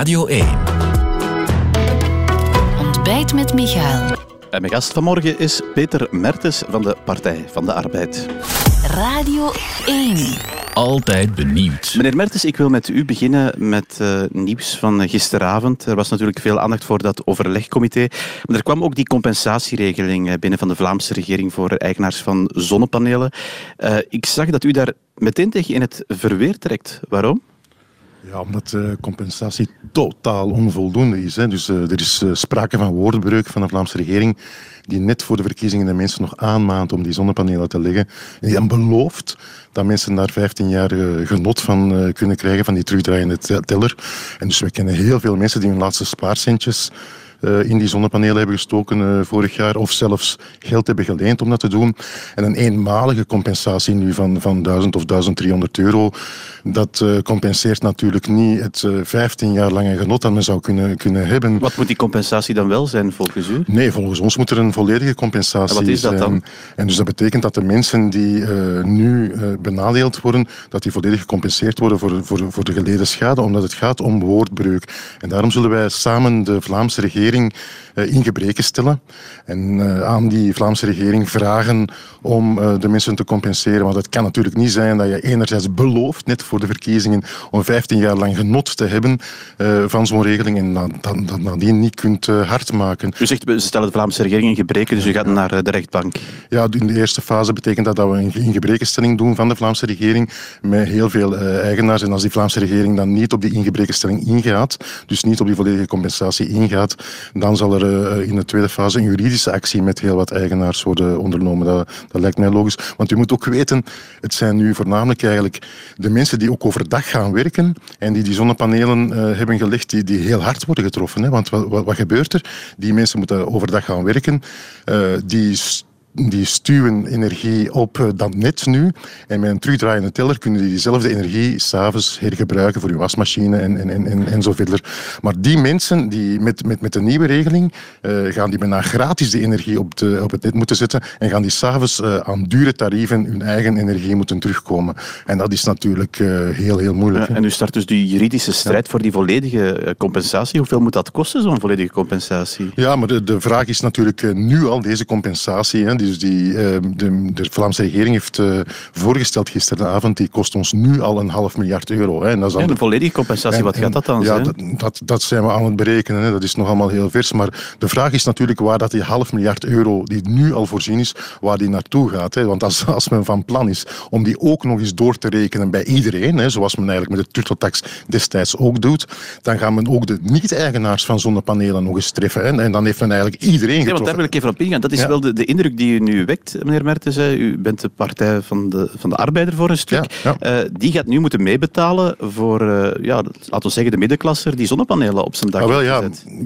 Radio 1. Ontbijt met Michael. En mijn gast vanmorgen is Peter Mertens van de Partij van de Arbeid. Radio 1. Altijd benieuwd. Meneer Mertens, ik wil met u beginnen met uh, nieuws van gisteravond. Er was natuurlijk veel aandacht voor dat overlegcomité. Maar er kwam ook die compensatieregeling eh, binnen van de Vlaamse regering voor eigenaars van zonnepanelen. Uh, ik zag dat u daar meteen tegen in het verweer trekt. Waarom? Ja, omdat de compensatie totaal onvoldoende is. Hè. Dus uh, er is uh, sprake van woordbreuk van de Vlaamse regering die net voor de verkiezingen de mensen nog aanmaand om die zonnepanelen te leggen. En die belooft dat mensen daar 15 jaar genot van kunnen krijgen, van die terugdraaiende teller. En dus we kennen heel veel mensen die hun laatste spaarcentjes in die zonnepanelen hebben gestoken uh, vorig jaar, of zelfs geld hebben geleend om dat te doen. En een eenmalige compensatie nu van, van 1000 of 1300 euro, dat uh, compenseert natuurlijk niet het 15 jaar lange genot dat men zou kunnen, kunnen hebben. Wat moet die compensatie dan wel zijn volgens u? Nee, volgens ons moet er een volledige compensatie en wat is dat dan? zijn. En dus dat betekent dat de mensen die nu benadeeld worden, dat die volledig gecompenseerd worden voor, voor, voor de geleden schade, omdat het gaat om woordbreuk. En daarom zullen wij samen de Vlaamse regering regering uh, in gebreken stellen. En uh, aan die Vlaamse regering vragen om uh, de mensen te compenseren. Want het kan natuurlijk niet zijn dat je enerzijds belooft, net voor de verkiezingen, om 15 jaar lang genot te hebben van zo'n regeling en dat nadien niet kunt hard maken. U zegt, we stellen de Vlaamse regering in gebreken, dus u gaat naar de rechtbank. Ja, in de eerste fase betekent dat dat we een ingebrekenstelling doen van de Vlaamse regering met heel veel eigenaars. En als die Vlaamse regering dan niet op die ingebrekenstelling ingaat, dus niet op die volledige compensatie ingaat, dan zal er uh, in de tweede fase een juridische actie met heel wat eigenaars worden ondernomen. Dat, dat lijkt mij logisch. Want u moet ook weten, het zijn nu voornamelijk eigenlijk de mensen die ook overdag gaan werken en die die zonnepanelen uh, hebben gelegd, die, die heel hard worden getroffen. Want wat, wat, wat gebeurt er? Die mensen moeten overdag gaan werken. Uh, die die stuwen energie op eh, dat net nu. En met een terugdraaiende teller kunnen die diezelfde energie s'avonds hergebruiken voor je wasmachine en, en, en, en zo verder. Maar die mensen die met, met, met de nieuwe regeling uh, gaan die bijna gratis de energie op, de, op het net moeten zetten en gaan die s'avonds uh, aan dure tarieven hun eigen energie moeten terugkomen. En dat is natuurlijk uh, heel, heel moeilijk. Ja, en nu start dus die juridische strijd ja. voor die volledige compensatie. Hoeveel moet dat kosten, zo'n volledige compensatie? Ja, maar de, de vraag is natuurlijk nu al deze compensatie. Hè, dus die uh, de, de, Vlaamse regering heeft uh, voorgesteld gisteravond, die kost ons nu al een half miljard euro. Hè. En dat is ja, de volledige compensatie, en, wat gaat dat dan ja, zijn? Dat, dat, dat, zijn we aan het berekenen, hè. dat is nog allemaal heel vers. Maar de vraag is natuurlijk waar dat die half miljard euro, die nu al voorzien is, waar die naartoe gaat. Hè. Want als, als men van plan is om die ook nog eens door te rekenen bij iedereen, hè, zoals men eigenlijk met de turteltax destijds ook doet, dan gaan men ook de niet-eigenaars van zonnepanelen nog eens treffen. Hè. En dan heeft men eigenlijk iedereen getroffen. Ja, want daar wil ik even op ingaan. Dat is ja. wel de, de indruk die u nu wekt, meneer Mertens. U bent de partij van de, van de arbeider voor een stuk. Ja, ja. Uh, die gaat nu moeten meebetalen voor, uh, ja, laten we zeggen, de middenklasser die zonnepanelen op zijn dak ah, wel, ja.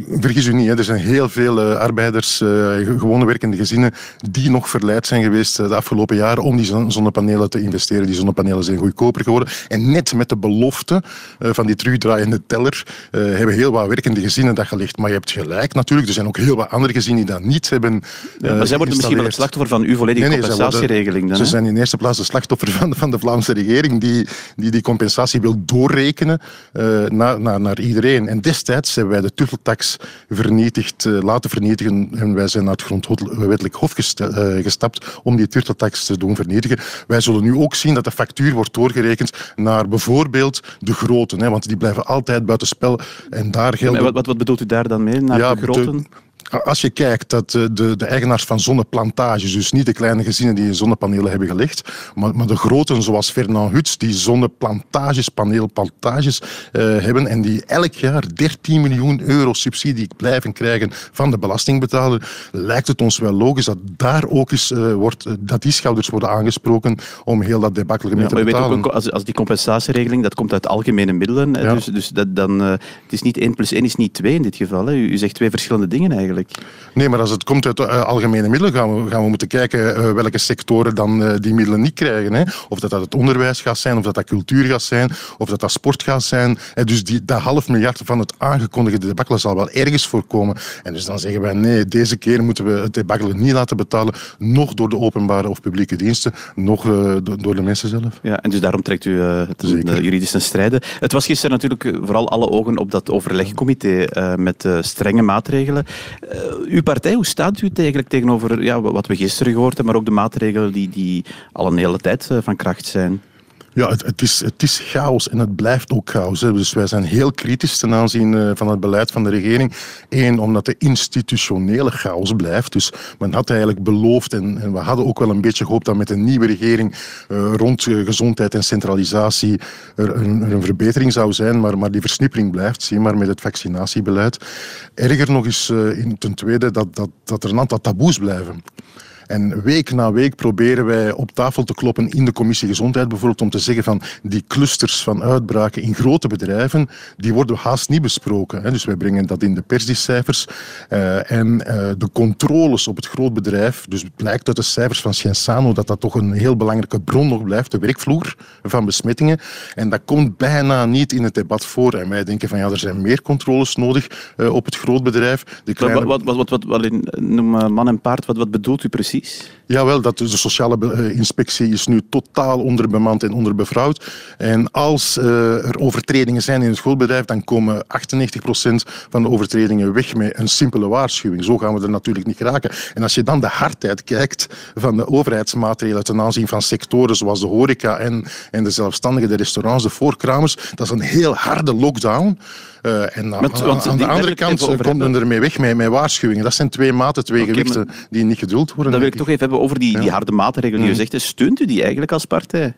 Vergis u niet, hè. er zijn heel veel uh, arbeiders, gewone werkende gezinnen, die nog verleid zijn geweest de afgelopen jaren om die zonnepanelen te investeren. Die zonnepanelen zijn goedkoper geworden. En net met de belofte van die terugdraaiende teller hebben heel wat werkende gezinnen dat gelegd. Maar je hebt gelijk natuurlijk, er zijn ook heel wat andere gezinnen die dat niet hebben Maar zij worden misschien wel slachtoffer van uw volledige nee, nee, compensatieregeling. Dan, ze zijn in eerste plaats de slachtoffer van, van de Vlaamse regering die die, die compensatie wil doorrekenen uh, naar, naar, naar iedereen. En destijds hebben wij de tuffeltax vernietigd, uh, laten vernietigen en wij zijn naar het grondwettelijk hof uh, gestapt om die turteltax te doen vernietigen. Wij zullen nu ook zien dat de factuur wordt doorgerekend naar bijvoorbeeld de groten, hè, want die blijven altijd buitenspel en daar gelden... Wat, wat, wat bedoelt u daar dan mee, naar ja, de groten? De, als je kijkt dat de, de, eigenaars van zonneplantages, dus niet de kleine gezinnen die zonnepanelen hebben gelegd, maar, maar de groten zoals Fernand Huts, die zonneplantages, paneelplantages uh, hebben en die elk jaar 13 miljoen euro subsidie blijven krijgen van de belastingbetaler, lijkt het ons wel logisch dat daar ook eens uh, wordt, dat die schouders worden aangesproken om heel dat debakkele mee ja, te maar betalen. Weet ook, als, als die compensatieregeling, dat komt uit algemene middelen, ja. dus, dus dat, dan, uh, het is niet 1 plus 1 is niet 2 in dit geval. Hè. U, u zegt twee verschillende dingen eigenlijk. Eigenlijk. Nee, maar als het komt uit uh, algemene middelen, gaan we, gaan we moeten kijken uh, welke sectoren dan uh, die middelen niet krijgen. Hè. Of dat dat het onderwijs gaat zijn, of dat dat cultuur gaat zijn, of dat dat sport gaat zijn. En dus die, dat half miljard van het aangekondigde debakkelen zal wel ergens voorkomen. En dus dan zeggen wij, nee, deze keer moeten we het debakkelen niet laten betalen, nog door de openbare of publieke diensten, nog door de mensen zelf. Ja, en dus daarom trekt u het, de juridische strijden. Het was gisteren natuurlijk vooral alle ogen op dat overlegcomité met strenge maatregelen. Uw partij, hoe staat u eigenlijk tegenover ja, wat we gisteren gehoord hebben, maar ook de maatregelen die, die al een hele tijd eh, van kracht zijn? Ja, het, is, het is chaos en het blijft ook chaos. Dus wij zijn heel kritisch ten aanzien eh, van het beleid van de regering. Eén, omdat de institutionele chaos blijft. Dus men had eigenlijk beloofd, en, en we hadden ook wel een beetje gehoopt dat met een nieuwe regering uh, rond uh, gezondheid en centralisatie er een, een, verbetering zou zijn. Maar, maar die versnippering blijft, zie maar met het vaccinatiebeleid. Erger nog is in, ten tweede dat, dat, dat er een aantal taboes blijven. En week na week proberen wij op tafel te kloppen in de commissie Gezondheid bijvoorbeeld om te zeggen van die clusters van uitbraken in grote bedrijven, die worden haast niet besproken. Dus wij brengen dat in de pers, die cijfers. Uh, en uh, de controles op het grootbedrijf, dus het blijkt uit de cijfers van Sciensano dat dat toch een heel belangrijke bron nog blijft, de werkvloer van besmettingen. En dat komt bijna niet in het debat voor. En wij denken van ja, er zijn meer controles nodig uh, op het. De kleine... Wat, wat, wat, wat, wat, noem man en paard, wat, wat bedoelt u precies? Precies? Jawel, dat de sociale eh, inspectie is nu totaal onderbemand en onderbevrouwd. En als uh, er overtredingen zijn in het schoolbedrijf, dan komen 98% van de overtredingen weg met een simpele waarschuwing. Zo gaan we er natuurlijk niet geraken. En als je dan de hardheid kijkt van de overheidsmaatregelen ten aanzien van sectoren zoals de horeca en, en de zelfstandigen, de restaurants, de voorkramers, dat is een heel harde lockdown. Uh, en met, aan, aan de andere kant komt men ermee weg met, met waarschuwingen. Dat zijn twee maten, twee okay, gewichten die niet geduld worden. Dan wil ik toch even hebben over die, ja. die harde maatregelen die u zegt. Steunt u die eigenlijk als partij?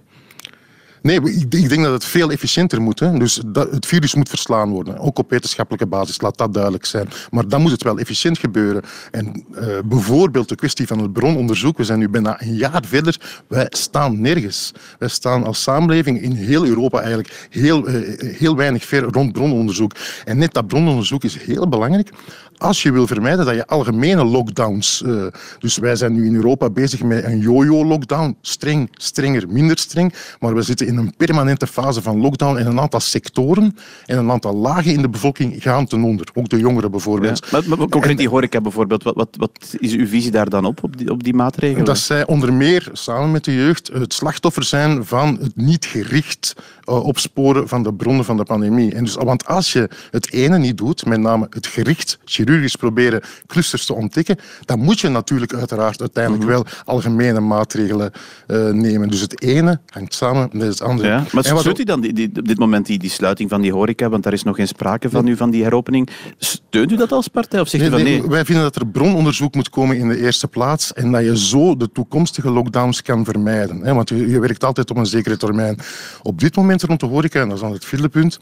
Nee, ik, denk dat het veel efficiënter moet. Hè. Dus dat, het virus moet verslaan worden. Ook op wetenschappelijke basis, laat dat duidelijk zijn. Maar dan moet het wel efficiënt gebeuren. En uh, bijvoorbeeld de kwestie van het brononderzoek. We zijn nu bijna een jaar verder. Wij staan nergens. Wij staan als samenleving in heel Europa eigenlijk heel, uh, heel weinig ver rond brononderzoek. En net dat brononderzoek is heel belangrijk als je wil vermijden dat je algemene lockdowns... Uh, dus wij zijn nu in Europa bezig met een yo-yo-lockdown. Streng, strenger, minder streng. Maar we zitten in een permanente fase van lockdown en een aantal sectoren en een aantal lagen in de bevolking gaan ten onder. Ook de jongeren bijvoorbeeld. Ja, maar, maar concreet die horeca bijvoorbeeld. Wat, wat, wat is uw visie daar dan op, op die, op die maatregelen? Dat zij onder meer, samen met de jeugd, het slachtoffer zijn van het niet gericht uh, opsporen van de bronnen van de pandemie. En dus, want als je het ene niet doet, met name het gericht chirurgisch proberen clusters te ontdekken, dan moet je natuurlijk uiteraard uiteindelijk -hmm. wel algemene maatregelen uh, nemen. Dus het ene hangt samen met het Ja, maar steunt u dan die, die, op dit moment die, die sluiting van die horeca, want daar is nog geen sprake van nu, van die heropening. Steunt u dat als partij of zegt nee, u van nee? nee? Wij vinden dat er brononderzoek moet komen in de eerste plaats en dat je zo de toekomstige lockdowns kan vermijden. Hè? Want je, je werkt altijd op een zekere termijn. Op dit moment rond de horeca, en dat is dan het vierde punt,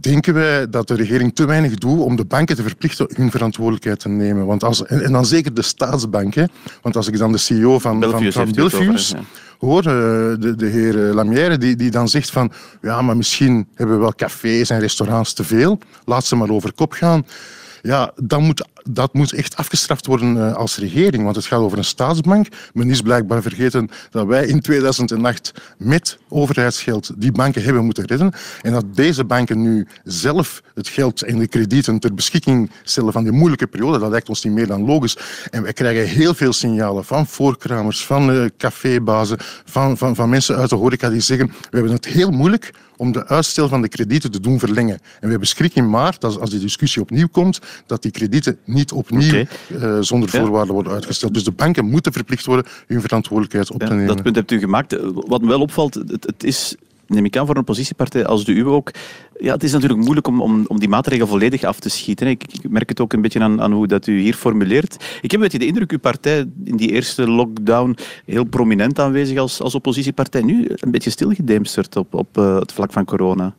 denken wij dat de regering te weinig doet om de banken te verplichten hun verantwoordelijkheid te nemen. Want als, en, dan zeker de staatsbanken. Want als ik dan de CEO van Belfius, van, van Belfius hoor, de, de heer Lamière, die, die dan zegt van ja, maar misschien hebben we wel cafés en restaurants te veel. Laat ze maar over kop gaan. Ja, dan moet dat moet echt afgestraft worden uh, als regering, want het gaat over een staatsbank. Men is blijkbaar vergeten dat wij in 2008 met overheidsgeld die banken hebben moeten redden en dat deze banken nu zelf het geld en de kredieten ter beschikking stellen van die moeilijke periode. Dat lijkt ons niet meer dan logisch. En wij krijgen heel veel signalen van voorkramers, van uh, cafébazen, van, van, van mensen uit de horeca die zeggen we hebben het heel moeilijk om de uitstel van de kredieten te doen verlengen. En we hebben schrik in maart, als die discussie opnieuw komt, dat die kredieten niet opnieuw okay. uh, zonder voorwaarden worden uitgesteld. Dus de banken moeten verplicht worden hun verantwoordelijkheid op te nemen. Dat punt hebt u gemaakt. Wat me wel opvalt, het, het is neem ik aan voor een oppositiepartij als de uwe ook. Ja, het is natuurlijk moeilijk om, om, om die maatregelen volledig af te schieten. Ik, ik merk het ook een beetje aan, aan hoe dat u hier formuleert. Ik heb de indruk, uw partij in die eerste lockdown heel prominent aanwezig als, als oppositiepartij. Nu een beetje stilgedemsterd op, op uh, het vlak van corona.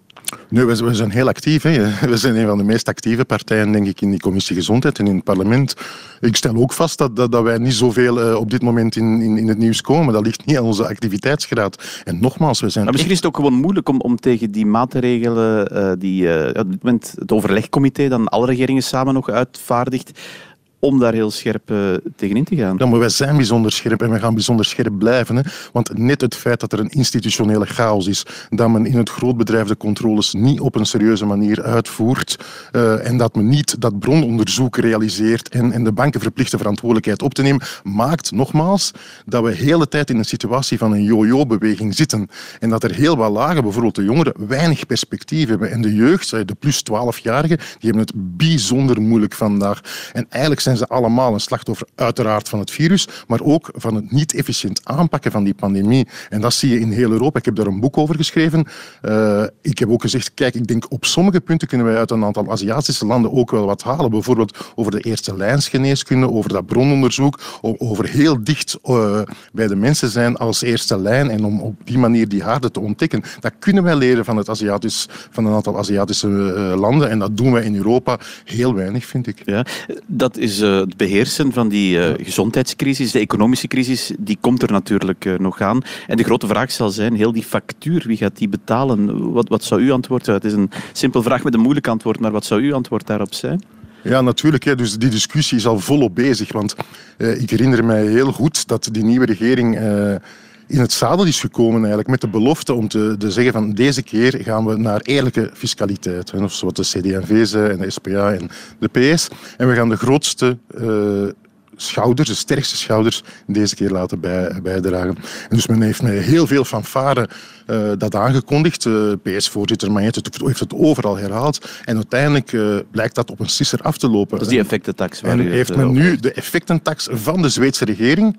Nee, we, zijn heel actief. Hè. We zijn een van de meest actieve partijen, denk ik, in die commissie Gezondheid en in het parlement. Ik stel ook vast dat, dat, dat wij niet zoveel uh, op dit moment in, in, in, het nieuws komen. Dat ligt niet aan onze activiteitsgraad. En nogmaals, we zijn... Maar misschien is het ook gewoon moeilijk om, om tegen die maatregelen uh, die uh, op dit moment het overlegcomité dan alle regeringen samen nog uitvaardigt, om daar heel scherp uh, tegenin te gaan. Ja, maar wij zijn bijzonder scherp en we gaan bijzonder scherp blijven. Hè? Want net het feit dat er een institutionele chaos is, dat men in het grootbedrijf de controles niet op een serieuze manier uitvoert uh, en dat men niet dat brononderzoek realiseert en, de banken verplicht de verantwoordelijkheid op te nemen, maakt nogmaals dat we de hele tijd in een situatie van een yo-yo-beweging zitten. En dat er heel wat lagen, bijvoorbeeld de jongeren, weinig perspectief hebben. En de jeugd, de plus 12-jarigen, die hebben het bijzonder moeilijk vandaag. En eigenlijk zijn ze allemaal een slachtoffer, uiteraard van het virus, maar ook van het niet efficiënt aanpakken van die pandemie. En dat zie je in heel Europa. Ik heb daar een boek over geschreven. Uh, ik heb ook gezegd, kijk, ik denk op sommige punten kunnen wij uit een aantal Aziatische landen ook wel wat halen. Bijvoorbeeld over de eerste lijnsgeneeskunde, over dat brononderzoek, over heel dicht uh, bij de mensen zijn als eerste lijn en om op die manier die haarden te ontdekken. Dat kunnen wij leren van, het Aziatisch, van een aantal Aziatische uh, landen en dat doen wij in Europa heel weinig, vind ik. Ja, dat is uh, het beheersen van die uh, gezondheidscrisis, de economische crisis, die komt er natuurlijk uh, nog aan. En de grote vraag zal zijn, heel die factuur, wie gaat die betalen? Wat, wat zou uw antwoord zijn? Het is een simpel vraag met een moeilijk antwoord, maar wat zou uw antwoord daarop zijn? Ja, natuurlijk. Hè. Dus die discussie is al volop bezig. Want ik herinner mij heel goed dat die nieuwe regering in het zadel is gekomen eigenlijk met de belofte om te, te, zeggen van deze keer gaan we naar eerlijke fiscaliteit. Hè, of zoals de CD&V zei en de SPA en de PS. En we gaan de grootste uh, schouders, de sterkste schouders, deze keer laten bij, bijdragen. En dus men heeft met heel veel fanfare uh, dat aangekondigd. Uh, PS-voorzitter Magnet heeft het overal herhaald. En uiteindelijk uh, blijkt dat op een sisser af te lopen. Dat is die effectentax. En heeft men nu de effectentax van de Zweedse regering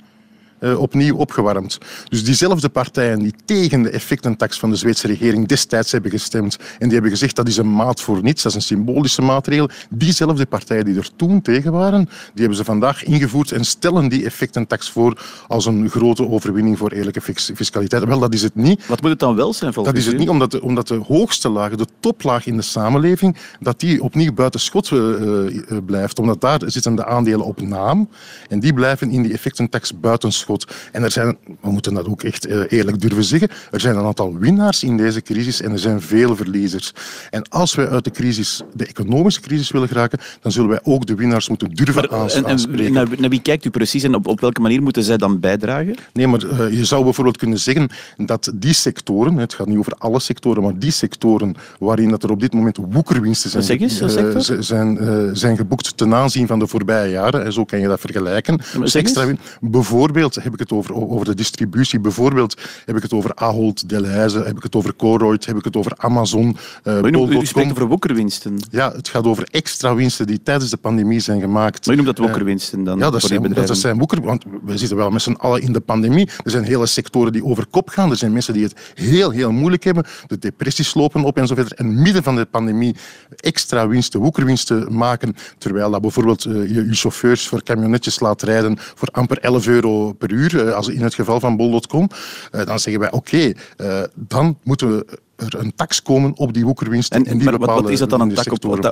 uh, opnieuw opgewarmd. Dus diezelfde partijen die tegen de effectentax van de Zweedse regering destijds hebben gestemd en die hebben gezegd dat is een maat voor niets, dat is een symbolische maatregel, diezelfde partijen die er toen tegen waren, die hebben ze vandaag ingevoerd en stellen die effectentax voor als een grote overwinning voor eerlijke fiscaliteit. Wel, dat is het niet. Wat moet het dan wel zijn volgens Dat is het niet, omdat de, omdat de hoogste lagen, de toplaag in de samenleving, dat die opnieuw buiten schot uh, uh, blijft. Omdat daar zitten de aandelen op naam en die blijven in die effectentax buiten schot. En er zijn, we moeten dat ook echt eerlijk durven zeggen, er zijn een aantal winnaars in deze crisis en er zijn veel verliezers. En als wij uit de crisis, de economische crisis willen geraken, dan zullen wij ook de winnaars moeten durven maar, aanspreken. En, en naar, naar, wie kijkt u precies en op, op welke manier moeten zij dan bijdragen? Nee, maar uh, je zou bijvoorbeeld kunnen zeggen dat die sectoren, het gaat niet over alle sectoren, maar die sectoren waarin dat er op dit moment woekerwinsten zijn, zeg eens, uh, zijn, uh, zijn geboekt ten aanzien van de voorbije jaren, en zo kan je dat vergelijken. Dus extra, bijvoorbeeld heb ik het over, over de distributie. Bijvoorbeeld heb ik het over Ahold Delhaize, heb ik het over Colruyt, heb ik het over Amazon. Uh, maar u, u spreekt over woekerwinsten. Ja, het gaat over extra winsten die tijdens de pandemie zijn gemaakt. Maar u noemt dat woekerwinsten dan? Ja, dat, zijn, dat want we zitten wel met z'n allen in de pandemie. Er zijn hele sectoren die over kop gaan. Er zijn mensen die het heel, heel moeilijk hebben. De depressies lopen op en zo verder. En midden van de pandemie extra winsten, woekerwinsten maken, terwijl dat bijvoorbeeld je, je chauffeurs voor camionetjes laat rijden voor amper 11 euro per uur, als in het geval van bol.com, dan zeggen wij oké, okay, dan moeten we er een tax komen op die woekerwinst. En, en die maar wat, wat, is dat dan een tax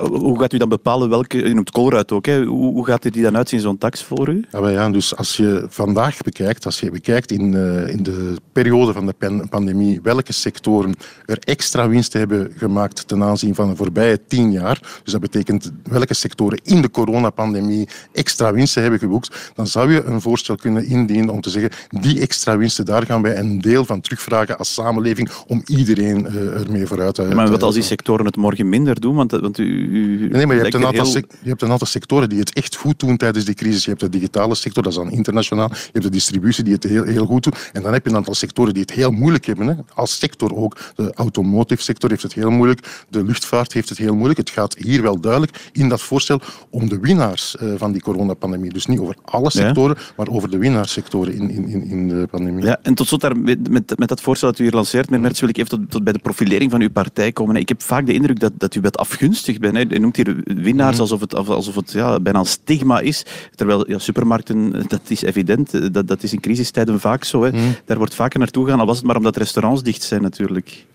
hoe gaat u dan bepalen welke, u noemt Colruyt ook, hè? Hoe, hoe gaat die dan uitzien, zo'n tax voor u? Ja, ja, dus als je vandaag bekijkt, als je bekijkt in, uh, in de periode van de pandemie, welke sectoren er extra winsten hebben gemaakt ten aanzien van de voorbije tien jaar, dus dat betekent welke sectoren in de coronapandemie extra winsten hebben geboekt, dan zou je een voorstel kunnen indienen om te zeggen, die extra winsten, daar gaan wij een deel van terugvragen als samenleving om iedereen uh, ermee vooruit te ja, Maar wat als die sectoren het morgen minder doen? Want, want u, u nee, maar je hebt, een aantal heel... je hebt een aantal sectoren die het echt goed doen tijdens die crisis. Je hebt de digitale sector, dat is dan internationaal. Je hebt de distributie die het heel, heel goed doet. En dan heb je een aantal sectoren die het heel moeilijk hebben. Hè. Als sector ook. De automotive sector heeft het heel moeilijk. De luchtvaart heeft het heel moeilijk. Het gaat hier wel duidelijk in dat voorstel om de winnaars van die coronapandemie. Dus niet over alle sectoren, ja. maar over de winnaarssectoren in, in, in de pandemie. Ja, en tot slot daar met, met, met dat voorstel dat u hier lanceert, meneer Mertz, wil ik even tot, tot bij de profilering van uw partij komen. Ik heb vaak de indruk dat, dat u wat afgunstig bent. Hè. U noemt hier winnaars mm. alsof het, alsof het ja, bijna een stigma is. Terwijl ja, supermarkten, dat is evident, dat, dat is in crisistijden vaak zo. Hè. Mm. Daar wordt vaker naartoe gegaan, al was het maar omdat restaurants dicht zijn natuurlijk.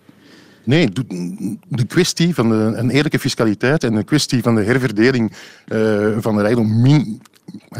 Nee, de kwestie van de, een eerlijke fiscaliteit en de kwestie van de herverdeling uh, van de rijkdom min, in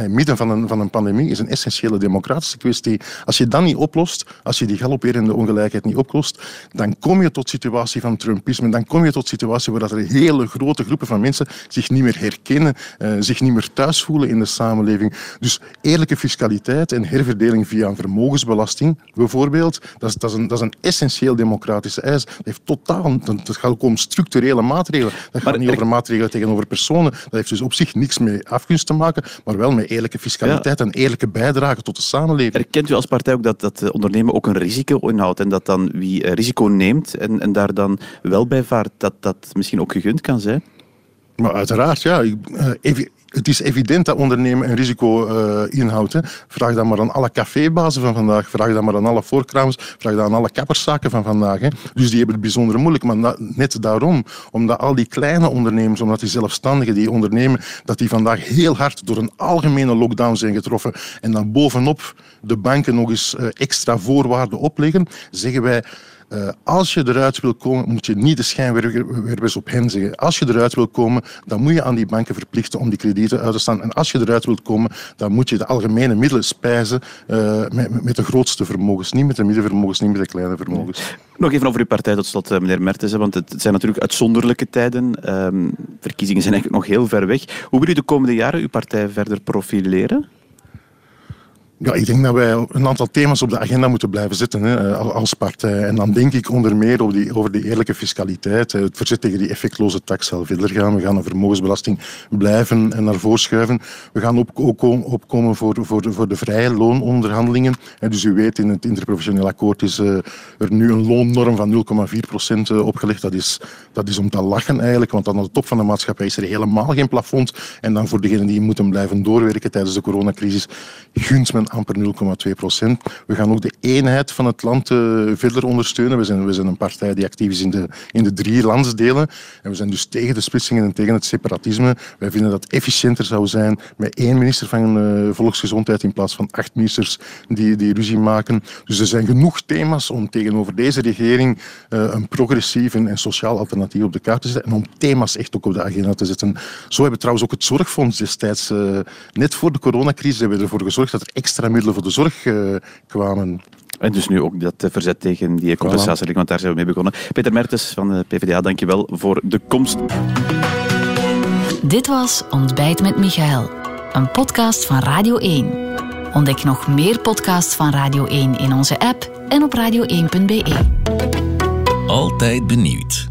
midden van een, van een pandemie is een essentiële democratische kwestie. Als je dat niet oplost, als je die galopperende ongelijkheid niet oplost, dan kom je tot situatie van Trumpisme. Dan kom je tot situatie waar dat er hele grote groepen van mensen zich niet meer herkennen, uh, zich niet meer thuis voelen in de samenleving. Dus eerlijke fiscaliteit en herverdeling via een vermogensbelasting, bijvoorbeeld, dat is, dat is, een, dat is een essentieel democratische eis. Dat, heeft totaal, dat gaat ook om structurele maatregelen. Dat gaat niet over maatregelen tegenover personen. Dat heeft dus op zich niks mee afgunst te maken, maar wel met eerlijke fiscaliteit en eerlijke bijdrage tot de samenleving. Erkent u als partij ook dat, dat ondernemen ook een risico inhoudt en dat dan wie eh, risico neemt en, en daar dan wel bij vaart, dat dat misschien ook gegund kan zijn? Maar uiteraard, ja. Eh, het is evident dat ondernemen een risico uh, inhoudt. Vraag dat maar aan alle cafébazen van vandaag. Vraag dat maar aan alle voorkrams. Vraag dat aan alle kapperszaken van vandaag. Hè. Dus die hebben het bijzonder moeilijk. Maar net daarom, omdat al die kleine ondernemers, omdat die zelfstandigen die ondernemen, dat die vandaag heel hard door een algemene lockdown zijn getroffen. En dan bovenop de banken nog eens uh, extra voorwaarden opleggen, zeggen wij uh, als je eruit wil komen, moet je niet de schijnwerpers op hen zeggen. Als je eruit wil komen, dan moet je aan die banken verplichten om die kredieten uit te staan. En als je eruit wilt komen, dan moet je de algemene middelen spijzen uh, met, met, de grootste vermogens. Niet met de middenvermogens, niet met de kleine vermogens. Nog even over uw partij tot slot, eh, meneer Mertens. Want het zijn natuurlijk uitzonderlijke tijden. Um, verkiezingen zijn eigenlijk nog heel ver weg. Hoe wil u de komende jaren uw partij verder profileren? Ja, ik denk dat wij een aantal thema's op de agenda moeten blijven zetten hè, als partij. En dan denk ik onder meer over die, over die eerlijke fiscaliteit, het verzet tegen die effectloze tax zal verder gaan. We gaan een vermogensbelasting blijven en naar voren schuiven. We gaan ook, opkomen voor, voor, de, voor de vrije loononderhandelingen. Dus u weet, in het interprofessioneel akkoord is uh, er nu een loonnorm van 0,4 procent uh, opgelegd. Dat is, dat is om te lachen eigenlijk, want aan de top van de maatschappij is er helemaal geen plafond. En dan voor degenen die moeten blijven doorwerken tijdens de coronacrisis, gunt men amper 0,2 procent. We gaan ook de eenheid van het land uh, verder ondersteunen. We zijn, we zijn een partij die actief is in de, in de drie landsdelen. En we zijn dus tegen de splitsingen en tegen het separatisme. Wij vinden dat efficiënter zou zijn met één minister van uh, Volksgezondheid in plaats van acht ministers die, die ruzie maken. Dus er zijn genoeg thema's om tegenover deze regering uh, een progressief en, en sociaal alternatief op de kaart te zetten. En om thema's echt ook op de agenda te zetten. Zo hebben we trouwens ook het zorgfonds destijds, net voor de coronacrisis, hebben we ervoor gezorgd dat er extra middelen voor de zorg uh, kwamen. En dus nu ook dat verzet tegen die compensatie, want daar zijn we mee begonnen. Peter Mertens van de PvdA, dankjewel voor de komst. Dit was Ontbijt met Michael, een podcast van Radio 1. Ontdek nog meer podcasts van Radio 1 in onze app en op radio1.be. Altijd benieuwd.